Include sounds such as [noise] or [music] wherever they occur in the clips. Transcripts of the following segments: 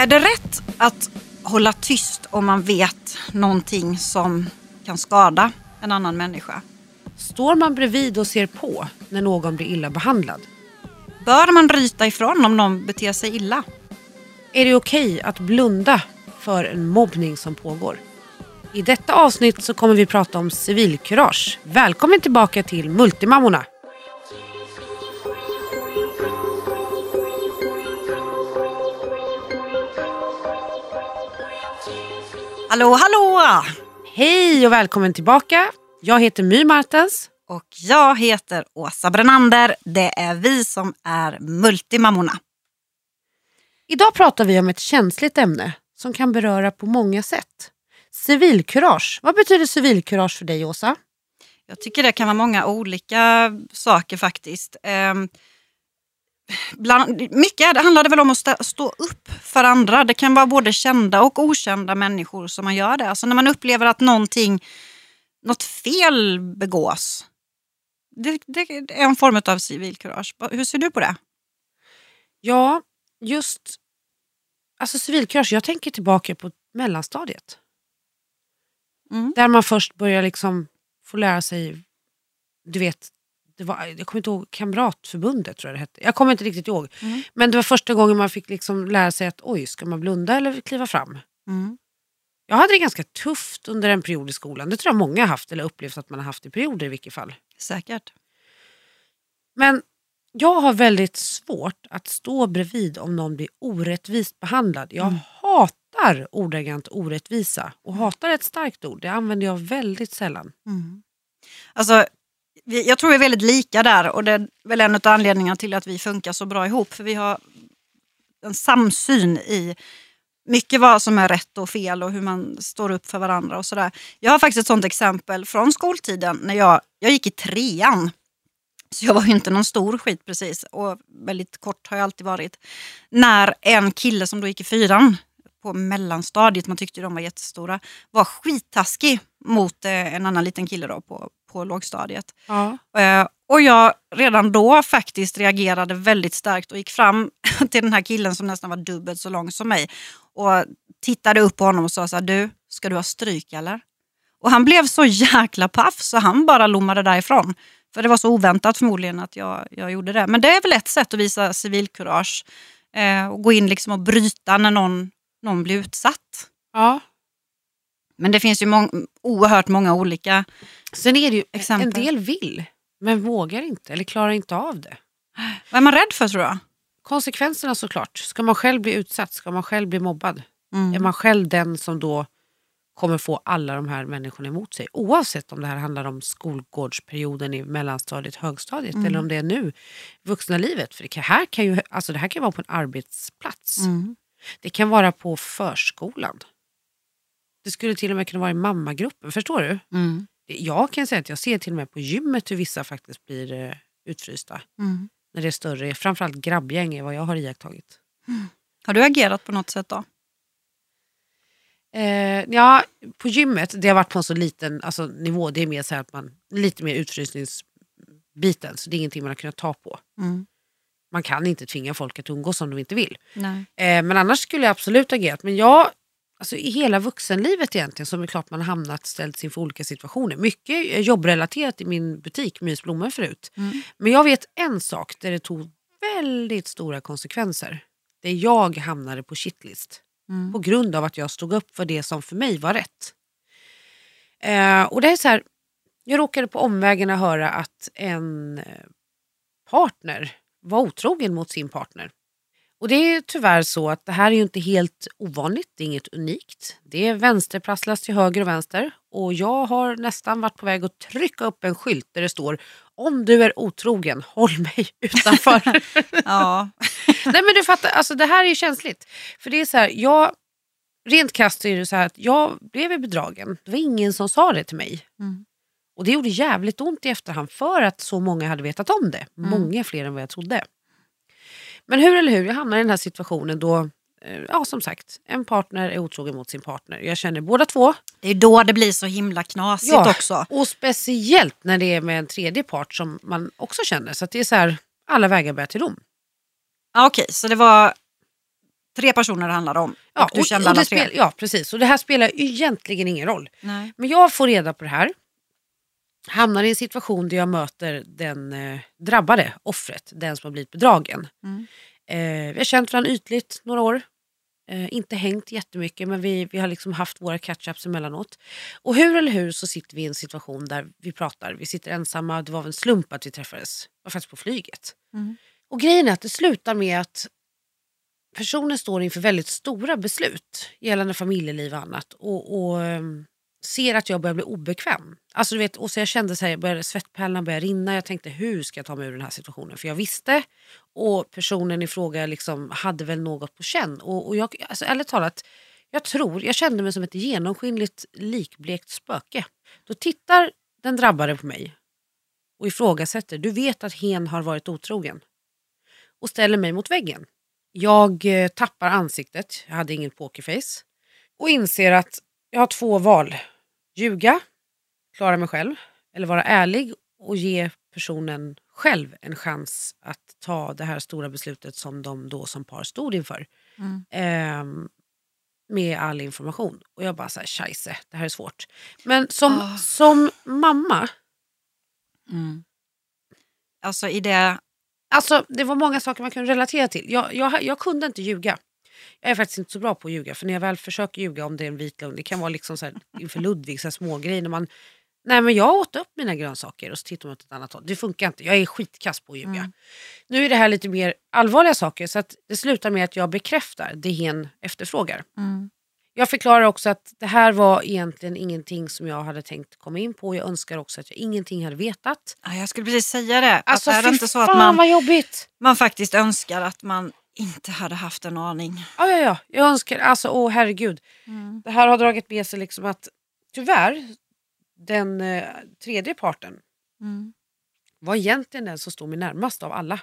Är det rätt att hålla tyst om man vet någonting som kan skada en annan människa? Står man bredvid och ser på när någon blir illa behandlad? Bör man ryta ifrån om någon beter sig illa? Är det okej att blunda för en mobbning som pågår? I detta avsnitt så kommer vi prata om civilkurage. Välkommen tillbaka till Multimammorna. Hallå, hallå! Hej och välkommen tillbaka. Jag heter My Martens. Och jag heter Åsa Brenander. Det är vi som är Multimammorna. Idag pratar vi om ett känsligt ämne som kan beröra på många sätt. Civilkurage. Vad betyder civilkurage för dig Åsa? Jag tycker det kan vara många olika saker faktiskt. Bland, mycket handlar det väl om att stå, stå upp för andra. Det kan vara både kända och okända människor som man gör det. Alltså när man upplever att någonting, något fel begås. Det, det är en form av civilkurage. Hur ser du på det? Ja, just alltså civilkurage. Jag tänker tillbaka på mellanstadiet. Mm. Där man först börjar liksom få lära sig, du vet, det var, jag kommer inte ihåg, Kamratförbundet tror jag det hette. Jag kommer inte riktigt ihåg. Mm. Men det var första gången man fick liksom lära sig att oj, ska man blunda eller kliva fram? Mm. Jag hade det ganska tufft under en period i skolan. Det tror jag många har haft eller upplevt att man har haft i perioder i vilket fall. Säkert. Men jag har väldigt svårt att stå bredvid om någon blir orättvist behandlad. Jag Mm. hatar ordagrant orättvisa. Och hatar ett starkt ord, det använder jag väldigt sällan. Mm. Alltså, vi, jag tror vi är väldigt lika där och det är väl en av anledningarna till att vi funkar så bra ihop. För vi har en samsyn i mycket vad som är rätt och fel och hur man står upp för varandra och sådär. Jag har faktiskt ett sånt exempel från skoltiden när jag, jag gick i trean. Så jag var ju inte någon stor skit precis och väldigt kort har jag alltid varit. När en kille som då gick i fyran på mellanstadiet, man tyckte ju de var jättestora, var skittaskig mot eh, en annan liten kille då på, på lågstadiet. Ja. Eh, och jag redan då faktiskt reagerade väldigt starkt och gick fram [laughs] till den här killen som nästan var dubbelt så lång som mig och tittade upp på honom och sa så här, du, ska du ha stryk eller? Och han blev så jäkla paff så han bara lommade därifrån. För det var så oväntat förmodligen att jag, jag gjorde det. Men det är väl ett sätt att visa civilkurage. Eh, och gå in liksom och bryta när någon, någon blir utsatt. ja. Men det finns ju mång- oerhört många olika Sen är det ju, Exempel. en del vill men vågar inte eller klarar inte av det. Vad är man rädd för tror jag? Konsekvenserna såklart. Ska man själv bli utsatt? Ska man själv bli mobbad? Mm. Är man själv den som då kommer få alla de här människorna emot sig? Oavsett om det här handlar om skolgårdsperioden i mellanstadiet, högstadiet Mm. eller om det är nu, vuxna livet. För det, kan, här kan ju, alltså det här kan vara på en arbetsplats. Mm. Det kan vara på förskolan. Det skulle till och med kunna vara i mammagruppen. Förstår du? Mm. Jag kan säga att jag ser till och med på gymmet hur vissa faktiskt blir eh, utfrysta. Mm. När det är större, framförallt grabbgäng är vad jag har iakttagit. Har du agerat på något sätt då? Eh, ja, på gymmet, det har varit på en så liten alltså, nivå. Det är mer så att man, lite mer utfrysningsbiten. Så det är ingenting man har kunnat ta på. Mm. Man kan inte tvinga folk att umgås om de inte vill. Eh, men annars skulle jag absolut agerat. Men jag, alltså i hela vuxenlivet egentligen så är klart man har hamnat ställts inför olika situationer. Mycket jobbrelaterat i min butik Mysblommor förut. Mm. Men jag vet en sak där det tog väldigt stora konsekvenser. Där jag hamnade på shitlist. Mm. På grund av att jag stod upp för det som för mig var rätt. Eh, och det är så här, jag råkade på omvägarna höra att en eh, partner var otrogen mot sin partner. Och det är tyvärr så att det här är ju inte helt ovanligt, det är inget unikt. Det är vänsterprasslas till höger och vänster. Och jag har nästan varit på väg att trycka upp en skylt där det står om du är otrogen, håll mig [laughs] utanför. [laughs] Ja. [laughs] Nej men du fattar, alltså det här är ju känsligt. För det är så här, jag, rent krasst är det så här att jag blev bedragen. Det var ingen som sa det till mig. Mm. Och det gjorde jävligt ont i efterhand för att så många hade vetat om det. Mm. Många fler än vad jag trodde. Men hur eller hur, jag hamnar i den här situationen då, eh, ja som sagt, en partner är otrogen mot sin partner. Jag känner båda två. Det är då det blir så himla knasigt Ja. också. Och speciellt när det är med en tredje part som man också känner. Så att det är så här, alla vägar bär till dom. Ja, Okej, så det var tre personer det handlade om. Ja, och du kände alla det tre. spel, ja, precis. Och det här spelar egentligen ingen roll. Nej. Men jag får reda på det här. Hamnar i en situation där jag möter den eh, drabbade, offret, den som har blivit bedragen. Mm. Eh, vi har känt varandra ytligt några år. Eh, inte hängt jättemycket men vi, vi har liksom haft våra catch-ups emellanåt. Och hur eller hur så sitter vi i en situation där vi pratar. Vi sitter ensamma, det var en slump att vi träffades. Det var faktiskt på flyget. Mm. Och grejen är att det slutar med att personen står inför väldigt stora beslut gällande familjeliv och annat. Och, och ehm, ser att jag börjar bli obekväm. Alltså du vet, och så jag kände så här, jag började, svettpärlorna började rinna. Jag tänkte hur ska jag ta mig ur den här situationen? För jag visste och personen i fråga liksom hade väl något på känn. Och, och jag, alltså, ärligt talat, jag tror, jag kände mig som ett genomskinligt likblekt spöke. Då tittar den drabbade på mig och ifrågasätter. Du vet att hen har varit otrogen. Och ställer mig mot väggen. Jag eh, tappar ansiktet, jag hade ingen pokerface. Och inser att jag har två val. Ljuga, klara mig själv. Eller vara ärlig och ge personen själv en chans att ta det här stora beslutet som de då som par stod inför. Mm. Ehm, med all information. Och jag bara så här, scheisse, det här är svårt. Men som, Ah. som mamma, Mm. Alltså i det... alltså det var många saker man kunde relatera till. Jag, jag, jag kunde inte ljuga. Jag är faktiskt inte så bra på att ljuga. För när jag väl försöker ljuga om det är en vit lögn, det kan vara liksom så här, inför Ludvig, så här smågrejer. När man, nej men jag åt upp mina grönsaker och så tittar man åt ett annat håll. Det funkar inte, jag är skitkass på att ljuga. Mm. Nu är det här lite mer allvarliga saker så att det slutar med att jag bekräftar det hen efterfrågar. Mm. Jag förklarar också att det här var egentligen ingenting som jag hade tänkt komma in på. Jag önskar också att jag ingenting hade vetat. Ja, jag skulle precis säga det. Alltså att är det inte så att man, vad jobbigt! man faktiskt önskar att man inte hade haft en aning. Ja, ja, ja. Jag önskar, alltså åh herregud. Mm. Det här har dragit med sig liksom att tyvärr, den eh, tredje parten Mm. var egentligen den som stod mig närmast av alla.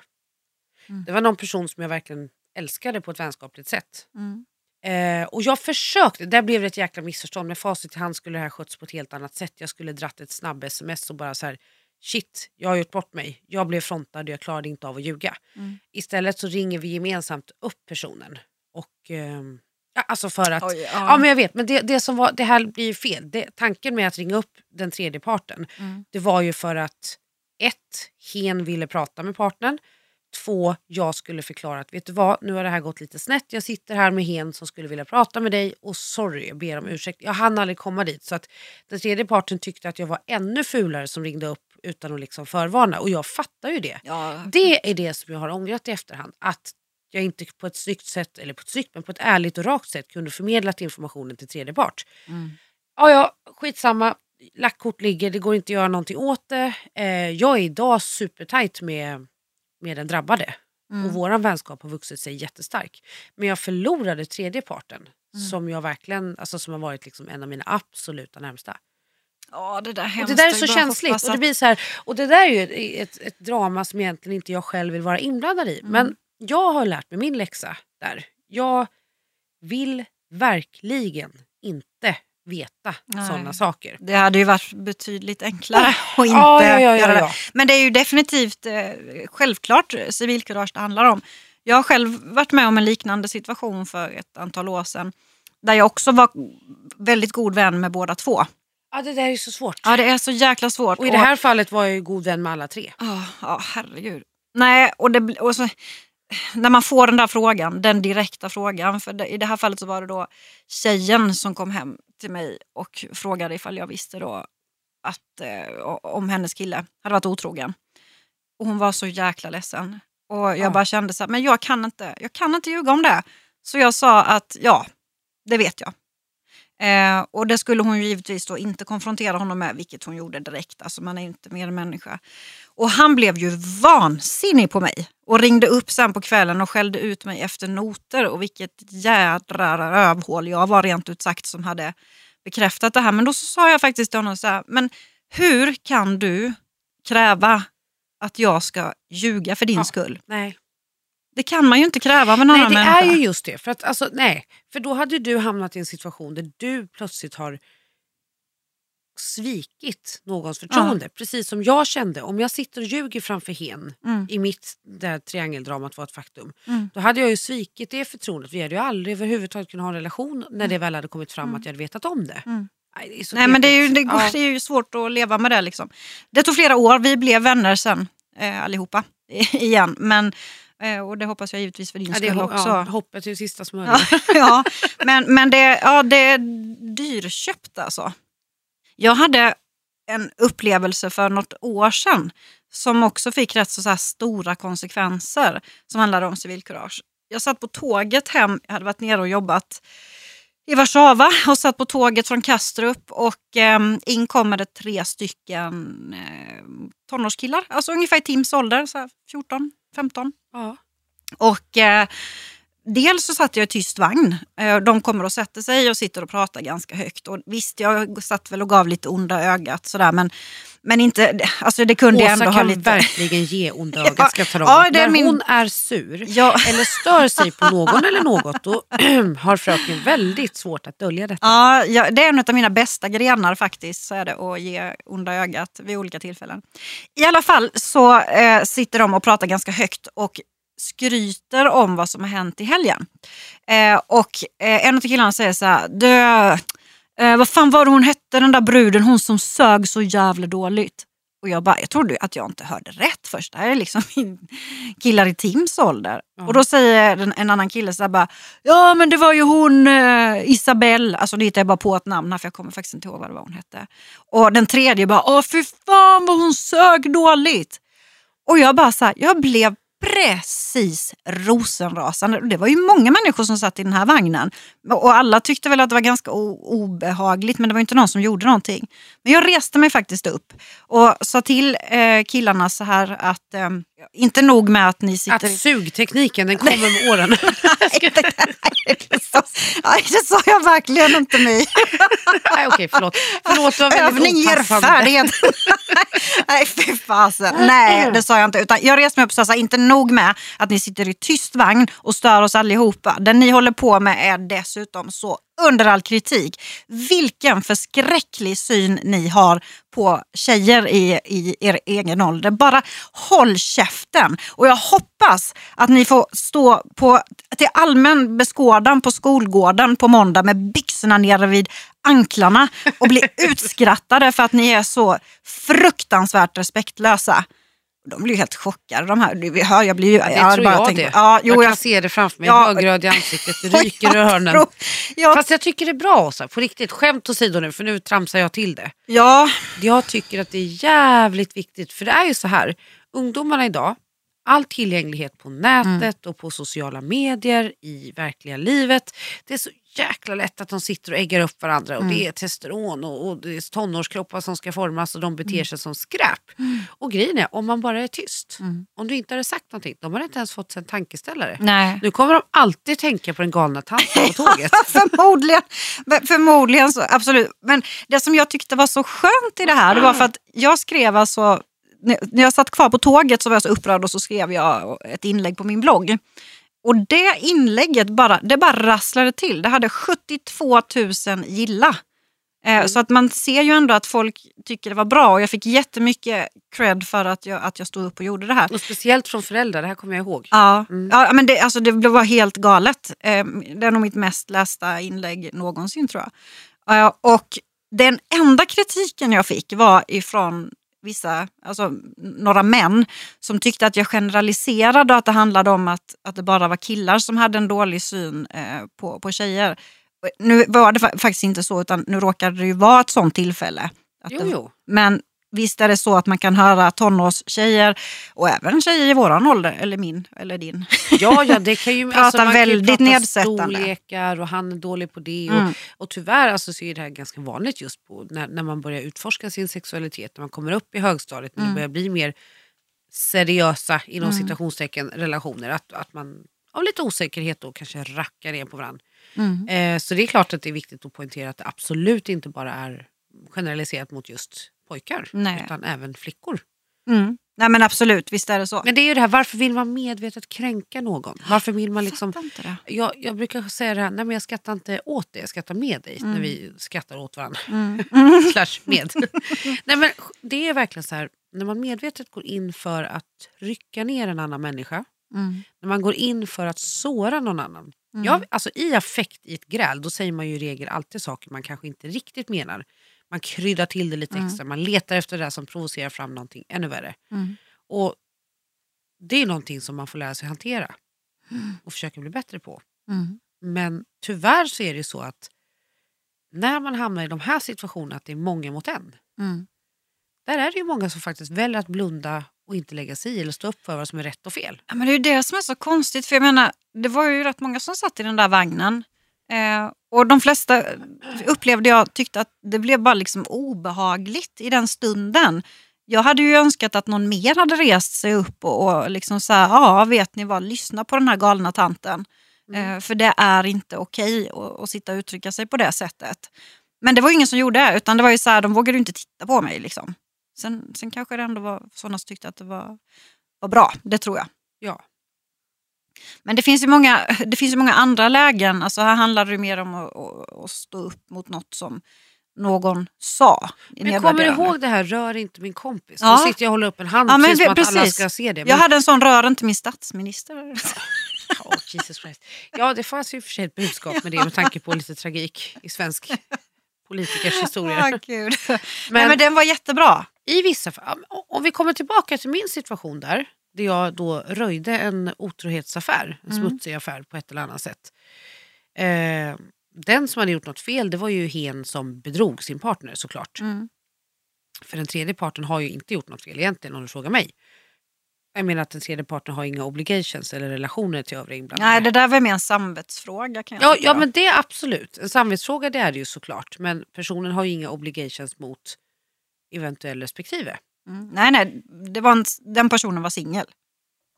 Mm. Det var någon person som jag verkligen älskade på ett vänskapligt sätt. Mm. Eh, och jag försökte, där blev det ett jäkla missförstånd. Med facit i hand skulle det här skötts på ett helt annat sätt. Jag skulle dratt ett snabb sms och bara så här, shit, jag har gjort bort mig. Jag blev frontad och jag klarade inte av att ljuga. Mm. Istället så ringer vi gemensamt upp personen. Och, ja, alltså för att, Oj, ja. ja. men jag vet, men det, det, som var, det här blir ju fel. Det, tanken med att ringa upp den tredje parten, Mm. det var ju för att ett, hen ville prata med partnern. Två, jag skulle förklara att vet du vad, nu har det här gått lite snett. Jag sitter här med hen som skulle vilja prata med dig och sorry, jag ber om ursäkt. Jag hann aldrig komma dit. Så att den tredje parten tyckte att jag var ännu fulare som ringde upp utan att liksom förvarna. Och jag fattar ju det. Ja. Det är det som jag har ångrat i efterhand. Att jag inte på ett snyggt sätt, eller på ett snyggt, men på ett ärligt och rakt sätt kunde förmedlat informationen till tredje part. Mm. Ja, ja, skitsamma. Lackkort ligger, det går inte att göra någonting åt det. Eh, jag är idag supertajt med, med den drabbade. Mm. Och vår vänskap har vuxit sig jättestark. Men jag förlorade tredje parten. Mm. Som jag verkligen, alltså som har varit liksom en av mina absoluta närmsta. Ja, det där är Och det där är så känsligt. Och det, blir så här, och det där är ju ett, ett, drama som egentligen inte jag själv vill vara inblandad i. Mm. Men jag har lärt mig min läxa där. Jag vill verkligen inte veta sådana saker. Det hade ju varit betydligt enklare att inte Ja, ja, ja, göra det. Men det är ju definitivt eh, självklart civilkurage det handlar om. Jag har själv varit med om en liknande situation för ett antal år sedan. Där jag också var väldigt god vän med båda två. Ja, det där är så svårt. Ja, det är så jäkla svårt. Och i det här fallet var jag ju god vän med alla tre. Ja, ja, herregud. Nej, och, det, och så, när man får den där frågan, den direkta frågan. För det, I det här fallet så var det då tjejen som kom hem till mig och frågade ifall jag visste då att eh, om hennes kille hade varit otrogen. Och hon var så jäkla ledsen. Och jag Ja. bara kände så här, men jag kan, inte, jag kan inte ljuga om det. Så jag sa att ja, det vet jag. Eh, och det skulle hon givetvis då inte konfrontera honom med, vilket hon gjorde direkt. Alltså man är ju inte mer än människa. Och han blev ju vansinnig på mig och ringde upp sen på kvällen och skällde ut mig efter noter och vilket jädra rövhål jag var rent ut sagt som hade bekräftat det här. Men då sa jag faktiskt till honom så här, men hur kan du kräva att jag ska ljuga för din Ja. skull? Nej. Det kan man ju inte kräva av en Nej, annan det människa. är ju just det. För, att, alltså, nej. för då hade du hamnat i en situation där du plötsligt har svikit någons förtroende. Precis som jag kände, om jag sitter och ljuger framför hen Mm. i mitt där triangeldramat var ett faktum. Mm. Då hade jag ju svikit det förtroendet. Vi hade ju aldrig överhuvudtaget kunnat ha en relation när det väl hade kommit fram att jag hade vetat om det. Mm. Nej, det är Nej, men det är, ju, det, går, Ja. det är ju svårt att leva med det. Liksom. Det tog flera år, vi blev vänner sen eh, allihopa igen. Men, och det hoppas jag givetvis för din Ja, skull är också. ja, hoppet till sista smörjan. [laughs] Ja, men, men det, ja, det är dyrköpt alltså. Jag hade en upplevelse för något år sedan som också fick rätt så, så här stora konsekvenser som handlade om civilkurage. Jag satt på tåget hem, jag hade varit nere och jobbat i Warszawa och satt på tåget från Kastrup och eh, in kommer det tre stycken eh, tonårskillar, alltså ungefär i Tims ålder, så här 14, 15. Ja. Och eh, dels så satt jag i tyst vagn. Eh, de kommer och sätter sig och sitter och pratar ganska högt. Och visst, jag satt väl och gav lite onda ögat sådär, men, men inte, alltså det kunde jag Åsa ändå ha kan lite... verkligen ge onda [laughs] ögat Ja, ska jag tala om. ja, det är När min- hon är sur Ja. [laughs] eller stör sig på någon eller något då [clears throat] har fröken väldigt svårt att dölja detta. Ja, ja, det är en av mina bästa grenar faktiskt, så är det att ge onda ögat vid olika tillfällen. I alla fall så eh, sitter de och pratar ganska högt och skryter om vad som har hänt i helgen. Eh, och eh, en av killarna säger så här, du, eh, vad fan var det hon hette den där bruden, hon som sög så jävla dåligt. Och jag bara, jag trodde att jag inte hörde rätt först. Det här är liksom [laughs] min killar i Tims ålder. Ja. Och då säger den, en annan kille så här bara, ja men det var ju hon eh, Isabelle, alltså nu hittar jag bara på ett namn här för jag kommer faktiskt inte ihåg vad det var hon hette. Och den tredje bara, åh fy fan vad hon sög dåligt. Och jag bara så här, jag blev precis rosenrasande. Det var ju många människor som satt i den här vagnen. Och alla tyckte väl att det var ganska obehagligt men det var inte någon som gjorde någonting. Men jag reste mig faktiskt upp och sa till eh, killarna så här att eh, inte nog med att ni sitter... Att sugtekniken den kommer med åren. [laughs] Nej, det sa- Nej, det sa jag verkligen inte mig. Nej, okej, förlåt. Förlåt, var Övning ger färdighet. [laughs] Nej, fy fasen. Nej, det sa jag inte. Utan jag reste mig upp och sa så här, inte nog med att ni sitter i tyst vagn och stör oss allihopa. Det ni håller på med är dessutom så under all kritik. Vilken förskräcklig syn ni har på tjejer i, i er egen ålder. Bara håll käften. Och jag hoppas att ni får stå på, till allmän beskådan på skolgården på måndag med byxorna nere vid anklarna och bli [laughs] utskrattade för att ni är så fruktansvärt respektlösa. De blir ju helt chockade. De här, vi hör, jag blir ju... Ja, det tror bara jag tänker- det. Ja, jo, jag kan jag, se det framför mig, Ja. högröd i [laughs] ansiktet, det och ryker jag öronen. tror- Ja, Fast jag tycker det är bra Åsa, på riktigt. Skämt åsido nu, för nu tramsar jag till det. ja, Jag tycker att det är jävligt viktigt, för det är ju så här, ungdomarna idag, all tillgänglighet på nätet och på sociala medier, i verkliga livet. Det är så jäkla lätt att de sitter och äggar upp varandra och det är testosteron och, och det är tonårskroppar som ska formas och de beter sig som skräp. Och grejen är, om man bara är tyst, om du inte hade sagt någonting, de har inte ens fått sig en tankeställare. nej. Nu kommer de alltid tänka på den galna tanten på tåget. [laughs] förmodligen, förmodligen så, absolut. Men det som jag tyckte var så skönt i det här, det var för att jag skrev alltså, när jag satt kvar på tåget så var jag så upprörd och så skrev jag ett inlägg på min blogg. Och det inlägget bara, det bara rasslade till. Det hade 72 000 gilla. Eh, Så att man ser ju ändå att folk tycker det var bra och jag fick jättemycket cred för att jag, att jag stod upp och gjorde det här. Och speciellt från föräldrar, det här kommer jag ihåg. Ja, Mm. ja men det, alltså det var helt galet. Eh, Det är nog mitt mest lästa inlägg någonsin tror jag. Eh, Och den enda kritiken jag fick var ifrån vissa, alltså några män som tyckte att jag generaliserade och att det handlade om att, att det bara var killar som hade en dålig syn eh, på, på tjejer. Nu var det fa- faktiskt inte så utan nu råkade det ju vara ett sånt tillfälle. Att Jo, det, jo. men visst är det så att man kan höra tonårstjejer och även tjejer i våran ålder, eller min eller din. [laughs] Ja, ja, det kan ju, [laughs] Prata alltså, man kan ju väldigt prata nedsättande. storlekar och han är dålig på det. Mm. Och, och tyvärr alltså, så är det här ganska vanligt just på, när, när man börjar utforska sin sexualitet, när man kommer upp i högstadiet, när det Mm. börjar bli mer seriösa inom Mm. citationstecken relationer, att, att man av lite osäkerhet då kanske rackar ner på varandra. Mm. Eh, så det är klart att det är viktigt att poängtera att det absolut inte bara är generaliserat mot just pojkar, Nej. utan även flickor. Mm. Nej men absolut, visst är det så. Men det är ju det här, varför vill man medvetet kränka någon? Varför vill man liksom... Fattar inte det. Jag, jag brukar säga det här, nej men jag skrattar inte åt dig, jag skrattar med dig Mm. när vi skrattar åt varandra. Mm. [laughs] [laughs] Slash med. nej men det är verkligen så här, när man medvetet går in för att rycka ner en annan människa, Mm. när man går in för att såra någon annan. Mm. Jag, alltså I affekt i ett gräl då säger man ju i regel alltid saker man kanske inte riktigt menar. Man kryddar till det lite Mm. extra, man letar efter det där som provocerar fram någonting ännu värre. Mm. Och Det är någonting som man får lära sig hantera Mm. och försöka bli bättre på. Mm. Men tyvärr så är det så att när man hamnar i de här situationerna att det är många mot en. Där är det ju många som faktiskt väljer att blunda och inte lägga sig i eller stå upp för vad som är rätt och fel. Ja, men det är ju det som är så konstigt. För jag menar, det var ju rätt många som satt i den där vagnen. Eh, och de flesta upplevde jag tyckte att det blev bara liksom obehagligt i den stunden. Jag hade ju önskat att någon mer hade rest sig upp och, och liksom så här, ja vet ni vad, lyssna på den här galna tanten. Mm. Eh, för det är inte okej att, att sitta och uttrycka sig på det sättet. Men det var ingen som gjorde det, utan det var ju så här, de vågade inte titta på mig. Liksom. Sen, sen kanske det ändå var sådana som tyckte att det var, var bra, det tror jag. Ja. Men det finns ju många, det finns ju många andra lägen. Alltså här handlar det mer om att, att, stå upp mot något som någon sa. Men kommer du ihåg det här, rör inte min kompis? Ja. Nu sitter jag och håller upp en hand Ja, precis som att alla ska se det. Men, Jag hade en sån rör inte min statsminister. Åh, Jesus Christ. Ja, det fanns ju för sig ett budskap med det med tanke på lite tragik i svensk politikers historia. Gud. Men, Nej, men den var jättebra. i vissa fall, om vi kommer tillbaka till min situation där, där jag då röjde en otrohetsaffär, en Mm. smutsig affär på ett eller annat sätt. Eh, den som hade gjort något fel, det var ju hen som bedrog sin partner såklart. Mm. För den tredje parten har ju inte gjort något fel egentligen om du frågar mig. Jag menar att den tredje parten har inga obligations eller relationer till övriga inblandade. Nej, det där var mer en samvetsfråga kan jag Ja, ja men det är absolut. En samvetsfråga det är det ju såklart. Men personen har ju inga obligations mot eventuell respektive. Mm. Nej, nej, det var en, den personen var singel.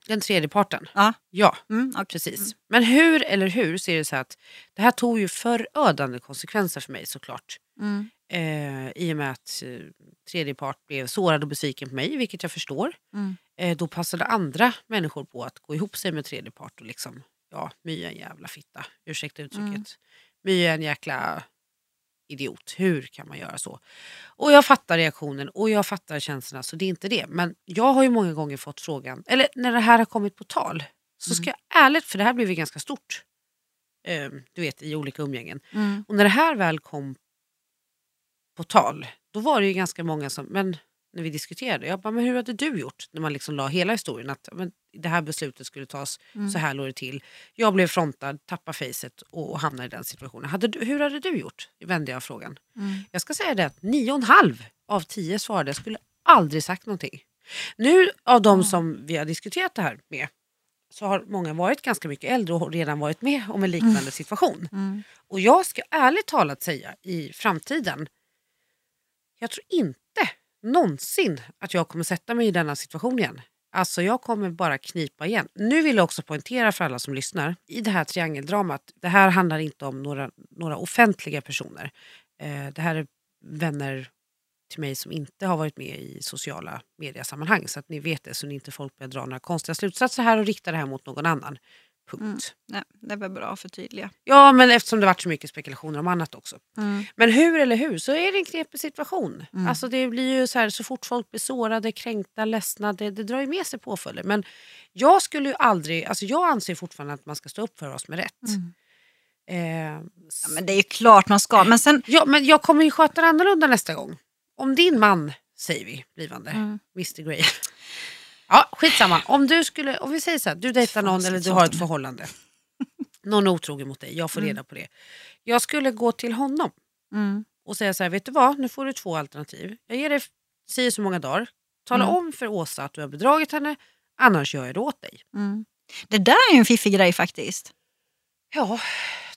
Den tredje parten. Ja. Ja, Mm, okej. precis. Men hur eller hur så är det så att det här tog ju förödande konsekvenser för mig såklart. Mm. Eh, I och med att eh, tredje part blev sårad och besviken på mig, vilket jag förstår. Mm. Eh, då passade andra människor på att gå ihop sig med tredje part och liksom, ja, My är en jävla fitta. Ursäkta uttrycket. Mm. My är en jäkla idiot. Hur kan man göra så? Och jag fattar reaktionen och jag fattar känslorna så det är inte det. Men jag har ju många gånger fått frågan, eller när det här har kommit på tal, så ska jag ärligt, för det här blev ju ganska stort, eh, du vet i olika umgängen. Mm. Och när det här väl kom på tal, då var det ju ganska många som, men när vi diskuterade, jag bara, men hur hade du gjort? När man liksom la hela historien, att men, det här beslutet skulle tas, Mm. så här låg det till. Jag blev frontad, tappade facet och, och hamnade i den situationen. Hade du, hur hade du gjort? Vände jag frågan. Mm. Jag ska säga det att nio och en halv av tio svarade, jag skulle aldrig sagt någonting. Nu av de som vi har diskuterat det här med, så har många varit ganska mycket äldre och redan varit med om en liknande situation. Mm. Och jag ska ärligt talat säga i framtiden, jag tror inte någonsin att jag kommer sätta mig i denna situation igen. Alltså jag kommer bara knipa igen. Nu vill jag också poängtera för alla som lyssnar, i det här triangeldramat, det här handlar inte om några, några offentliga personer. Eh, det här är vänner till mig som inte har varit med i sociala mediesammanhang Så att ni vet det, så ni inte folk börjar dra några konstiga slutsatser här och rikta det här mot någon annan. Punkt. Mm. Nej, det väl bra att förtydliga. Ja, men eftersom det varit så mycket spekulationer om annat också. Mm. Men hur eller hur så är det en knepig situation. Mm. Alltså det blir ju så här, så fort folk blir sårade, kränkta, ledsna, det, det drar ju med sig påföljder. Men jag skulle ju aldrig, alltså jag anser fortfarande att man ska stå upp för vad som är rätt. Mm. Eh, Ja, men det är ju klart man ska. Men sen... ja, men jag kommer ju sköta det annorlunda nästa gång. Om din man, säger vi, blivande, Mm. Mr Grey. Ja, skitsamma. Om du skulle, om vi säger så här, du dejtar någon eller du har ett förhållande. Någon är otrogen mot dig, jag får Mm. reda på det. Jag skulle gå till honom Mm. och säga så här, vet du vad, nu får du två alternativ. Jag ger dig si så många dagar. Tala Mm. om för Åsa att du har bedragit henne, annars gör jag det åt dig. Mm. Det där är ju en fiffig grej faktiskt. Ja,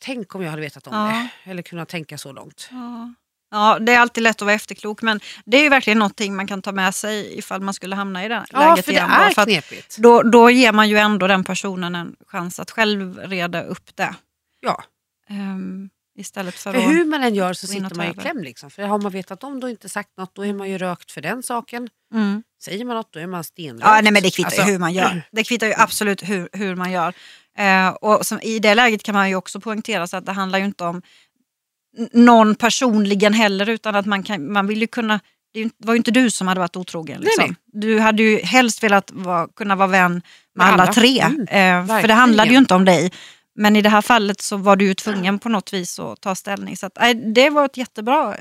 tänk om jag hade vetat om Ja. det. Eller kunnat tänka så långt. Ja. Ja, det är alltid lätt att vara efterklok men det är ju verkligen någonting man kan ta med sig ifall man skulle hamna i det Ja, läget för det igen. då. är För att knepigt. då, då ger man ju ändå den personen en chans att själv reda upp det. Ja, Ehm, Istället för, För att... hur man än gör så sitter man i över. kläm. Liksom. För har man vetat om och inte sagt något då är man ju rökt för den saken. Mm. Säger man något då är man stenrökt. Ja, nej, men det kvittar Alltså, ju hur man gör. [clears throat] Det kvittar ju absolut hur, hur man gör. Eh, och som, I det läget kan man ju också poängtera så att det handlar ju inte om någon personligen heller utan att man, kan, man vill ju kunna det var ju inte du som hade varit otrogen. Nej, Liksom. Du hade ju helst velat vara, kunna vara vän med, Med alla, alla. tre. Mm, eh, för det handlade ju inte om dig. Men i det här fallet så var du ju tvungen på något vis att ta ställning. Så att, nej, det var ett jättebra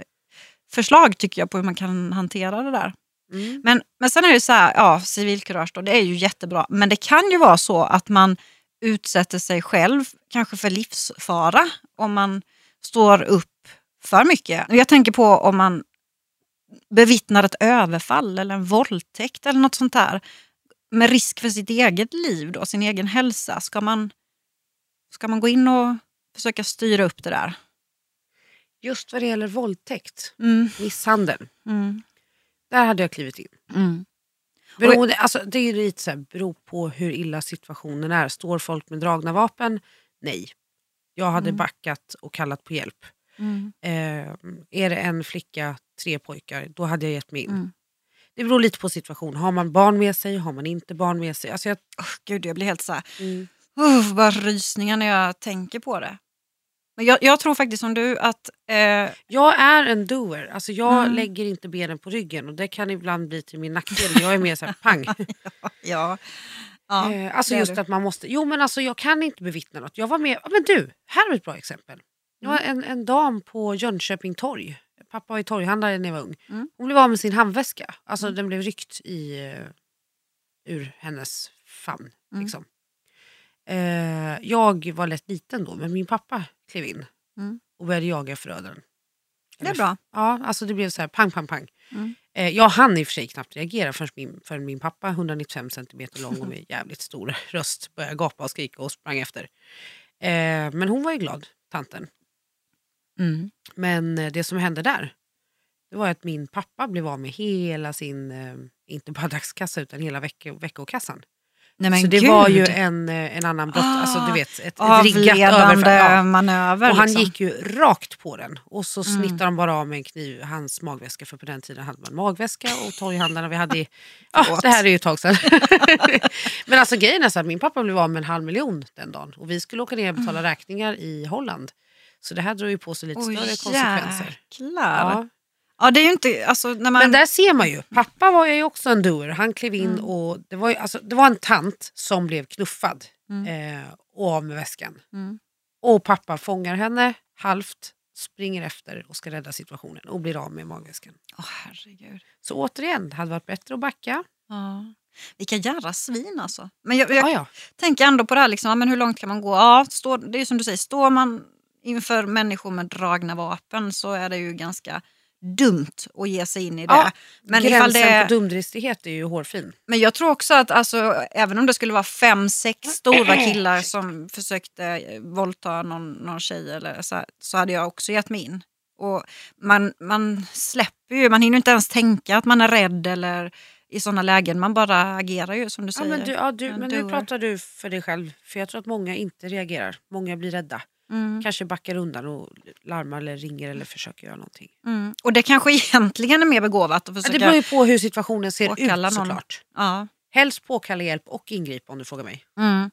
förslag tycker jag på hur man kan hantera det där. Mm. Men, men sen är det så här, ja civilkurage då, det är ju jättebra. Men det kan ju vara så att man utsätter sig själv kanske för livsfara om man står upp för mycket. Jag tänker på om man bevittnar ett överfall eller en våldtäkt eller något sånt där. Med risk för sitt eget liv, då, sin egen hälsa. Ska man, ska man gå in och försöka styra upp det där? Just vad det gäller våldtäkt, Mm, misshandel, mm, där hade jag klivit in. mm. Beroende, alltså, det är lite så här, beror på hur illa situationen är. Står folk med dragna vapen? Nej. Jag hade Mm. backat och kallat på hjälp. Mm. Eh, är det en flicka, tre pojkar, då hade jag gett mig in. Mm. Det beror lite på situation. Har man barn med sig? Har man inte barn med sig? Alltså jag, Oh, gud, jag blir helt så här... mm. Uh, bara rysningar när jag tänker på det. Men jag, jag tror faktiskt som du att... Eh, Jag är en doer. Alltså jag Mm. lägger inte benen på ryggen och det kan ibland bli till min nackdel. Jag är mer så här pang. [laughs] ja, ja, eh, alltså är just du. att man måste, jo men alltså jag kan inte bevittna något. Jag var med, ja, men du, här vi ett bra exempel. Det var en, en dam på Jönköping torg. Pappa var ju torghandlare när jag var ung. Mm. Hon blev av med sin handväska. Alltså den blev ryckt i, eh, ur hennes famn. Mm. Liksom. Eh, jag var lätt liten då men min pappa klev in Mm. och började jaga förövaren. Det är bra. Ja, alltså det blev så här pang, pang, pang. Mm. Eh, jag hann i och för sig knappt reagera förrän min, förrän min pappa, 195 cm lång och med jävligt stor [laughs] röst, började gapa och skrika och sprang efter. Eh, men hon var ju glad, tanten. Mm. Men eh, det som hände där, det var att min pappa blev av med hela sin, eh, inte bara dagskassa utan hela veck veckokassan. Nej, så det gud. var ju en, eh, en annan brott, alltså du Ah, vet ett, ett riggat överfall. Ja. manöver. Och han liksom. gick ju rakt på den och så Mm. snittade de bara av med en kniv hans magväska för på den tiden hade man magväska och torghandlarna vi hade i... [laughs] Förlåt. det här är ju ett tag sedan. [laughs] Men alltså grejen är så att min pappa blev av med en halv miljon den dagen och vi skulle åka ner och betala räkningar i Holland. Så det här drog ju på sig lite Oj, större konsekvenser. jäklar. Ja. Ja, det är ju inte... Alltså, när man, Men där ser man ju, pappa var ju också en doer. Han klev in Mm. och det var, ju, alltså, det var en tant som blev knuffad Mm. eh, och av med väskan. Mm. Och pappa fångar henne halvt, springer efter och ska rädda situationen och blir av med magväskan. Åh, herregud. Så återigen, det hade varit bättre att backa. Ja. Vilka jävla svin alltså. Men jag, jag Ja, ja. tänker ändå på det här, liksom, men hur långt kan man gå? Ja, står, det är som du säger, står man inför människor med dragna vapen så är det ju ganska dumt att ge sig in i det. Ja, men, Gränsen det på dumdristighet är ju hårfin. men jag tror också att alltså, även om det skulle vara fem, sex stora [clears throat] killar som försökte eh, våldta någon, någon tjej eller så, så hade jag också gett mig in. Och man, man släpper ju, man hinner inte ens tänka att man är rädd eller i sådana lägen. Man bara agerar ju som du Ja, säger. men du, ja, du, En men nu pratar du för dig själv. För jag tror att många inte reagerar. Många blir rädda. Mm. Kanske backar undan och larmar eller ringer eller försöker göra någonting. Mm. Och det kanske [laughs] egentligen är mer begåvat att Ja, försöka... det beror ju på hur situationen ser ut såklart. ja. Helst påkalla hjälp och ingripa om du frågar mig. mm.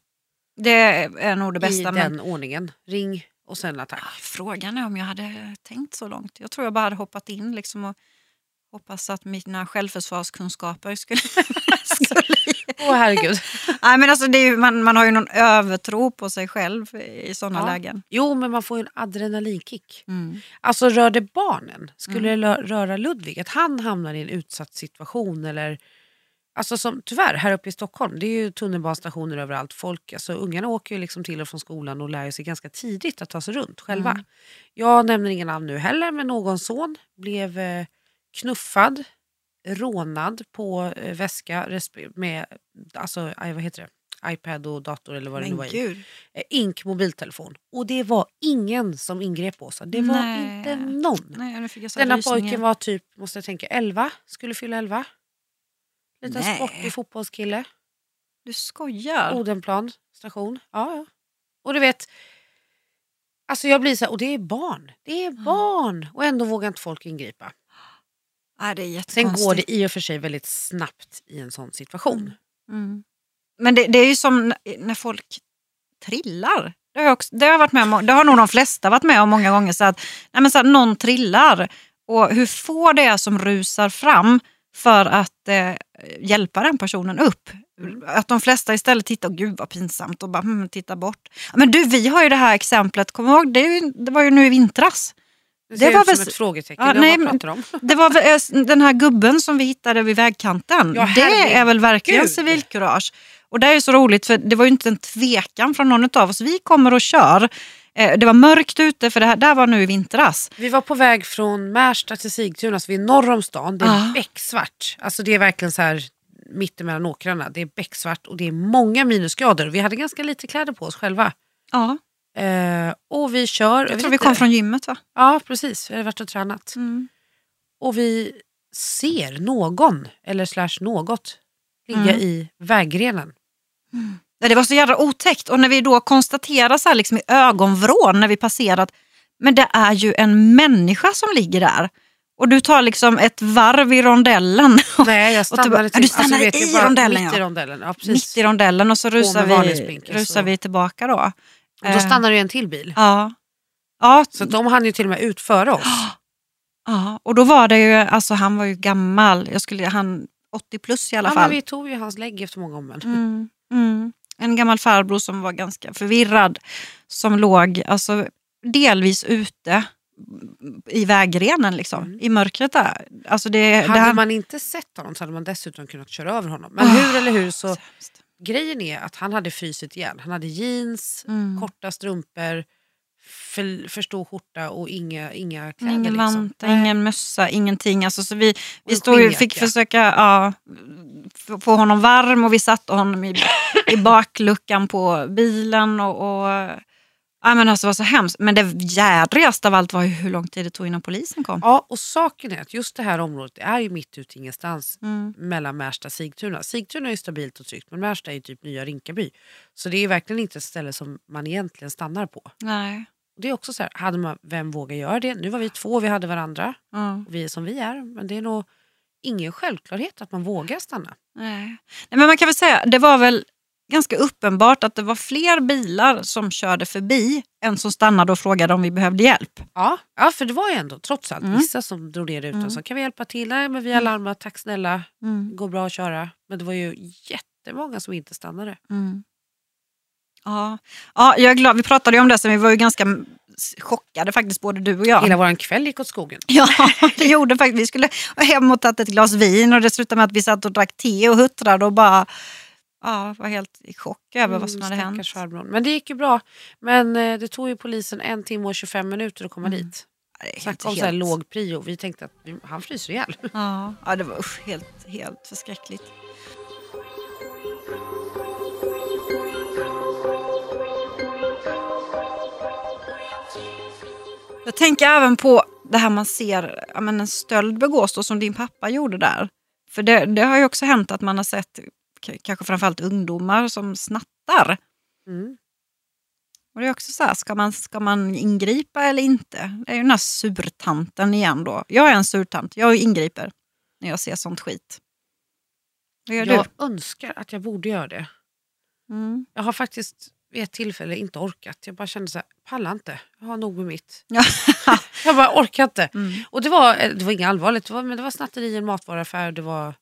Det är nog det bästa. I Men den ordningen. Ring och sen attack. frågan är om jag hade tänkt så långt. Jag tror jag bara hade hoppat in liksom och hoppas att mina självförsvarskunskaper skulle... [laughs] skulle... [laughs] Åh herregud. [laughs] Nej, men alltså det ju, man, man har ju någon övertro på sig själv i sådana Ja. lägen. Jo men man får ju en adrenalinkick. Mm. Alltså rör det barnen? Skulle det lö- röra Ludvig? Att han hamnar i en utsatt situation eller... Alltså som, tyvärr, här uppe i Stockholm, det är ju tunnelbanestationer överallt. Folk, alltså, ungarna åker ju liksom till och från skolan och lär sig ganska tidigt att ta sig runt själva. Mm. Jag nämner ingen namn nu heller, men någon son blev eh, knuffad, rånad på eh, väska med alltså, vad heter det? iPad och dator eller vad det nu var Men i. Eh, Ink mobiltelefon. Och det var ingen som ingrep Åsa. Det var Nej. inte någon. Nej, Denna rysningar. pojken var typ, måste jag tänka, 11. Skulle fylla 11. Liten Nej. sportig fotbollskille. Du skojar. Odenplan station. Ja, ja. Och du vet, Alltså jag blir så här, och det är barn. Det är barn. Och ändå vågar inte folk ingripa. Ja, det är Sen går det i och för sig väldigt snabbt i en sån situation. Mm. Men det, det är ju som när folk trillar. Det har, jag också, det, har jag varit med om, det har nog de flesta varit med om många gånger. Så att, nej men så att någon trillar och hur få det är som rusar fram för att eh, hjälpa den personen upp. Att de flesta istället tittar, gud vad pinsamt och bara hmm, tittar bort. Men du, vi har ju det här exemplet, kom ihåg, det, ju, det var ju nu i vintras. Det Det var ut som väl- ett frågetecken. Ja, nej, om? [laughs] Det var väl, den här gubben som vi hittade vid vägkanten. Ja, det är väl verkligen civilkurage. Och det är så roligt för det var ju inte en tvekan från någon av oss. Vi kommer och kör. Eh, Det var mörkt ute för det här där var nu i vintras. Vi var på väg från Märsta till Sigtuna, så vi är norr om stan. Det är Ja. becksvart. Alltså det är verkligen så här mittemellan åkrarna. Det är becksvart och det är många minusgrader. Vi hade ganska lite kläder på oss själva. Ja, Eh, och vi kör. jag tror vi kom från gymmet va? Ja, precis. Vi hade varit och tränat. Och vi ser någon, eller slash något, ligga Mm. i vägrenen. Nej, Det var så jävla otäckt och när vi då konstaterar så här liksom i ögonvrån när vi passerat, men det är ju en människa som ligger där. Och du tar liksom ett varv i rondellen. [laughs] Nej, jag Och stannade, du bara- till, du stannade jag i rondellen, Mitt ja. i rondellen, ja mitt i rondellen och så rusar, vi, rusar och- vi tillbaka då. Och då Eh, stannade ju en till bil. Ja. Ja, Så de hann ju till och med ut före oss. [gasps] ja, och då var det ju, alltså han var ju gammal, jag skulle, han 80 plus i alla Ja, men fall. vi tog ju hans lägg efter många om Mm, mm. En gammal farbror som var ganska förvirrad, som låg alltså, delvis ute i vägrenen liksom, Mm. i mörkret där. Alltså det, det Hade här- man inte sett honom så hade man dessutom kunnat köra över honom. Men hur eller hur så sämst. Grejen är att han hade frysit ihjäl. Han hade jeans, Mm. korta strumpor, för, för stor skjorta och inga, inga kläder. Ingen liksom. vante, Nej. ingen mössa, ingenting. Alltså, så vi vi stod ju, fick försöka ja, få honom varm och vi satte honom i, i [laughs] bakluckan på bilen. Och, och, ja, men alltså, det var så hemskt. Men det jädrigaste av allt var hur lång tid det tog innan polisen kom. Ja, och saken är att just det här området är ju mitt ute ingenstans Mm. mellan Märsta och Sigtuna. Sigtuna är ju stabilt och tryggt men Märsta är ju typ nya Rinkaby. Så det är ju verkligen inte ett ställe som man egentligen stannar på. Nej. Det är också så här, hade man, vem vågar göra det? Nu var vi två, vi hade varandra. Och vi är som vi är. Men det är nog ingen självklarhet att man vågar stanna. Nej. Nej, men man kan väl säga, det var väl ganska uppenbart att det var fler bilar som körde förbi än som stannade och frågade om vi behövde hjälp. Ja, ja för det var ju ändå trots allt Mm. vissa som drog ner rutan och sa kan vi hjälpa till? Nej men vi har larmat, tack snälla. Mm. Det går bra att köra. Men det var ju jättemånga som inte stannade. Mm. Ja. ja, jag är glad. Vi pratade ju om det sen, vi var ju ganska chockade faktiskt, både du och jag. Hela våran kväll gick åt skogen. Ja, [laughs] det gjorde faktiskt. Vi skulle hem och tagit ett glas vin och det slutade med att vi satt och drack te och huttrade och bara ja, var helt i chock över vad som hade Mm, hänt. farbrorn. Men det gick ju bra. Men eh, det tog ju polisen en timme och 25 minuter att komma Mm. dit. Det är Snacka om helt- så här låg prio. Vi tänkte att vi- han fryser ihjäl. [laughs] Ja, ja, det var usch, helt, helt förskräckligt. Jag tänker även på det här man ser, ja, men en stöld begås då, som din pappa gjorde där. För det, det har ju också hänt att man har sett kanske framförallt ungdomar som snattar. Mm. Och det är också så här, ska man, ska man ingripa eller inte? Det är ju den här surtanten igen då. Jag är en surtant, jag ingriper när jag ser sånt skit. Vad gör Jag önskar att jag borde göra det. du? Mm. Jag har faktiskt vid ett tillfälle inte orkat. Jag bara kände så här, pallar inte. Jag har nog med mitt. Ja. [laughs] Jag bara orkar inte. Mm. Och det var, eh, det var inget allvarligt, det var, men det var snatteri i en matvaruaffär. Det var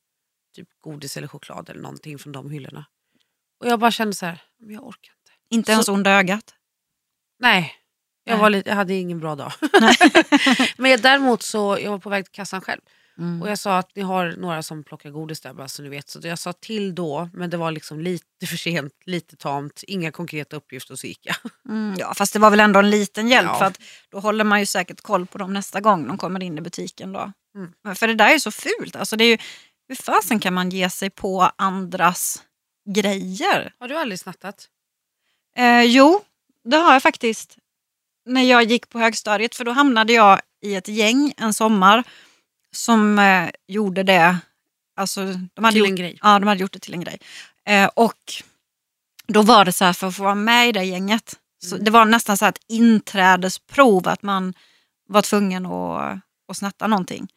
typ godis eller choklad eller någonting från de hyllorna. Och jag bara kände så här, men jag orkar inte. Inte ens onda ögat? Nej, jag, var lite, jag hade ingen bra dag. [laughs] Men däremot så, jag var på väg till kassan själv. Mm. Och jag sa att ni har några som plockar godis där bara så ni vet. Så jag sa till då, men det var liksom lite för sent, lite tamt, inga konkreta uppgifter och så gick jag. [laughs] Mm, ja, fast det var väl ändå en liten hjälp Ja. för att då håller man ju säkert koll på dem nästa gång de kommer in i butiken. Då. Mm. För det där är så fult. Alltså det är ju, hur fasen kan man ge sig på andras grejer? Har du aldrig snattat? Eh, jo, det har jag faktiskt. När jag gick på högstadiet, för då hamnade jag i ett gäng en sommar som eh, gjorde det. Alltså, de hade Till gjort, en grej? Ja, de hade gjort det till en grej. Eh, och då var det så här, för att få vara med i det gänget Mm. Det var nästan så här ett inträdesprov att man var tvungen att, att snatta någonting.